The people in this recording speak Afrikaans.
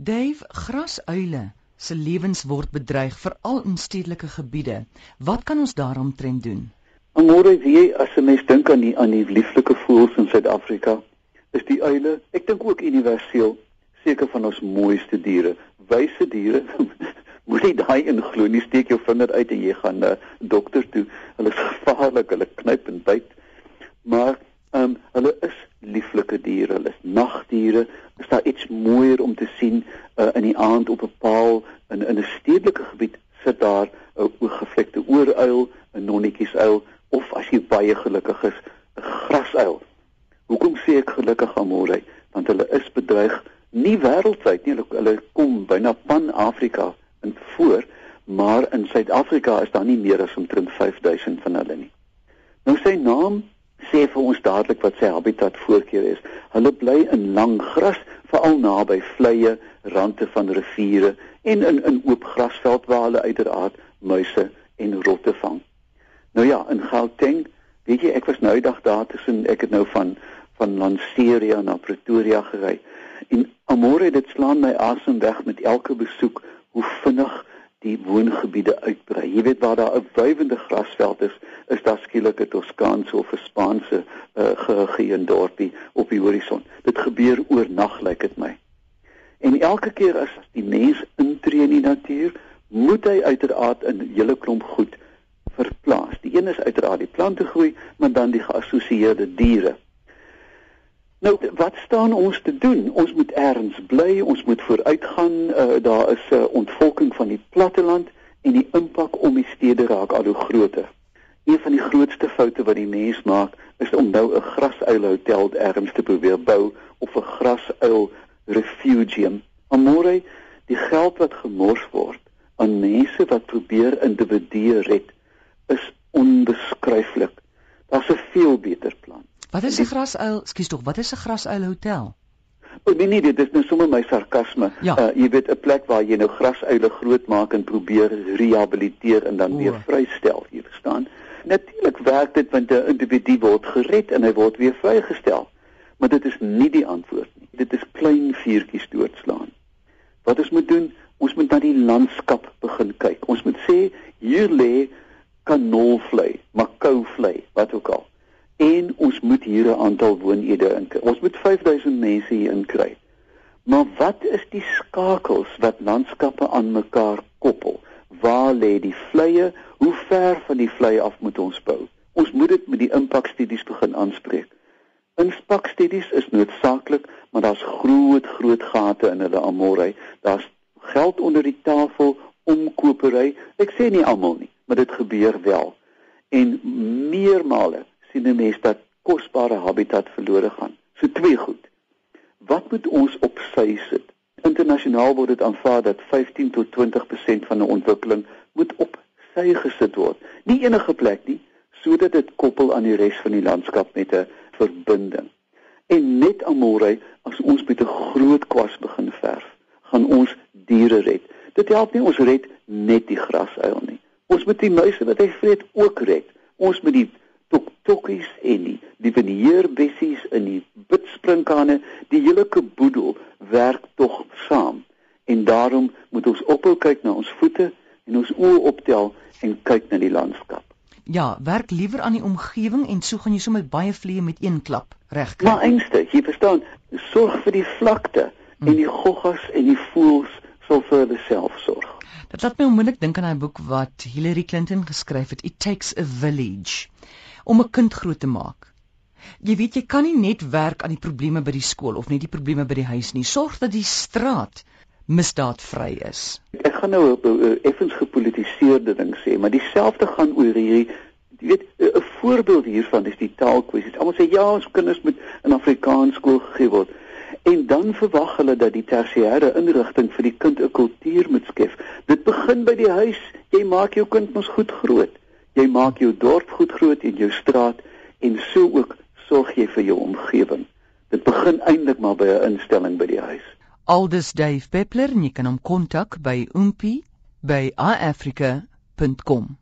Dave, grasuile se lewens word bedreig veral in stedelike gebiede. Wat kan ons daaromtrent doen? Amore, wie as 'n mens dink aan die aan die lieflike voëls in Suid-Afrika, is die uile, ek dink ook universeel, seker van ons mooiste diere. Wyse diere moenie daai inglo nie steek jou vinger uit en jy gaan na uh, dokter toe hulle is gevaarlik hulle knyp en byt maar ehm um, hulle is lieflike diere hulle is nagdiere is daar iets mooier om te sien uh, in die aand op 'n paal in in 'n stedelike gebied sit daar 'n oorgevlekte ooruil 'n nonnetjiesuil of as jy baie gelukkig is 'n grasuil hoekom sê ek gelukkig amore want hulle is bedreig nie wêreldwyd nie hulle, hulle kom byna pan Afrika in voor, maar in Suid-Afrika is daar nie meer as omtrent 5000 van hulle nie. Nou sy naam sê vir ons dadelik wat sy habitat voorkeur is. Hulle bly in lang gras, veral naby vleie, rande van riviere en in in oop grasveld waar hulle uiteraard muise en rotte vang. Nou ja, in Gauteng, weet jy, ek was nou eendag daar tussen ek het nou van van Lanseria na Pretoria gery. En amore dit slaan my asem weg met elke besoek hoe vinnig die woongebiede uitbrei. Jy weet waar daar 'n wywende grasveld is, is daar skielik 'n Toskaanse of 'n Spaanse uh, geheue dorpie op die horison. Dit gebeur oornag lyk dit my. En elke keer as die mens intree in die natuur, moet hy uiteraard 'n hele klomp goed verplaas. Die een is uiteraard die plante groei, maar dan die geassosieerde diere. Nou wat staan ons te doen? Ons moet ergens bly, ons moet vooruitgaan. Uh, daar is 'n uh, ontvolking van die platteland en die impak om die stede raak al hoe groter. Een van die grootste foute wat die mens maak, is om nou 'n grasuil hotel ergens te probeer bou of 'n grasuil refugium. Amore, die geld wat gemors word aan mense wat probeer individue red, is onbeskryflik. Daar's 'n veel beter plan. Wat is 'n grasuil? Skus tog, wat is 'n grasuil hotel? O nee nee, dit is nou sommer my sarkasme. Ja. Uh, jy weet 'n plek waar jy nou grasuile grootmaak en probeer rehabiliteer en dan o. weer vrystel, jy verstaan? Natuurlik werk dit want 'n individu word gered en hy word weer vrygestel. Maar dit is nie die antwoord nie. Dit is klein vuurtjies doodslaan. Wat ons moet doen, ons moet na die landskap begin kyk. Ons moet sê hier lê kanolvlei, makouvlei, wat ook al en ons moet hier 'n aantal woonede in. Ons moet 5000 mense hier inkry. Maar wat is die skakels wat landskappe aan mekaar koppel? Waar lê die vleie? Hoe ver van die vleie af moet ons bou? Ons moet dit met die impakstudies begin aanspreek. Impakstudies is noodsaaklik, maar daar's groot groot gate in hulle amorei. Daar's geld onder die tafel om kopery. Ek sê nie almal nie, maar dit gebeur wel. En meermale sien 'n mens dat kosbare habitat verlore gaan. So twee goed. Wat moet ons op sy sit? Internasionaal word dit aanvaar dat 15 tot 20% van 'n ontwikkeling moet op sy gesit word. Nie enige plek nie, sodat dit koppel aan die res van die landskap met 'n verbinding. En net amorei as ons met 'n groot kwas begin verf, gaan ons diere red. Dit help nie ons red net die grasuil nie. Ons moet die muise wat hy vreet ook red. Ons moet die tokkies en die die veneerbessies in die bitsprinkane, die hele keboedel werk tog saam. En daarom moet ons ophou kyk na ons voete en ons oë optel en kyk na die landskap. Ja, werk liewer aan die omgewing en so gaan jy sommer baie vliee met een klap regkry. Maar einste, jy verstaan, sorg vir die vlakte hmm. en die goggas en die voëls sal vir hulle self sorg. Dit laat my onmiddellik dink aan 'n boek wat Hillary Clinton geskryf het, It Takes a Village om 'n kind groot te maak. Jy weet jy kan nie net werk aan die probleme by die skool of net die probleme by die huis nie. Sorg dat die straat misdaadvry is. Ek gaan nou 'n effens gepolitiseerde ding sê, maar dieselfde gaan oor hierdie jy weet 'n voorbeeld hiervan is die taalkwessie. Almal sê ja, ons kinders moet in Afrikaans skool gegee word. En dan verwag hulle dat die tersiêre inrigting vir die kind 'n kultuur moet skep. Dit begin by die huis. Jy maak jou kind mos goed groot. Jy maak jou dorp goed groot en jou straat en so ook sorg jy vir jou omgewing. Dit begin eintlik maar by 'n instelling by die huis. Aldus Dave Peppler jy kan hom kontak by oompie by iafrica.com.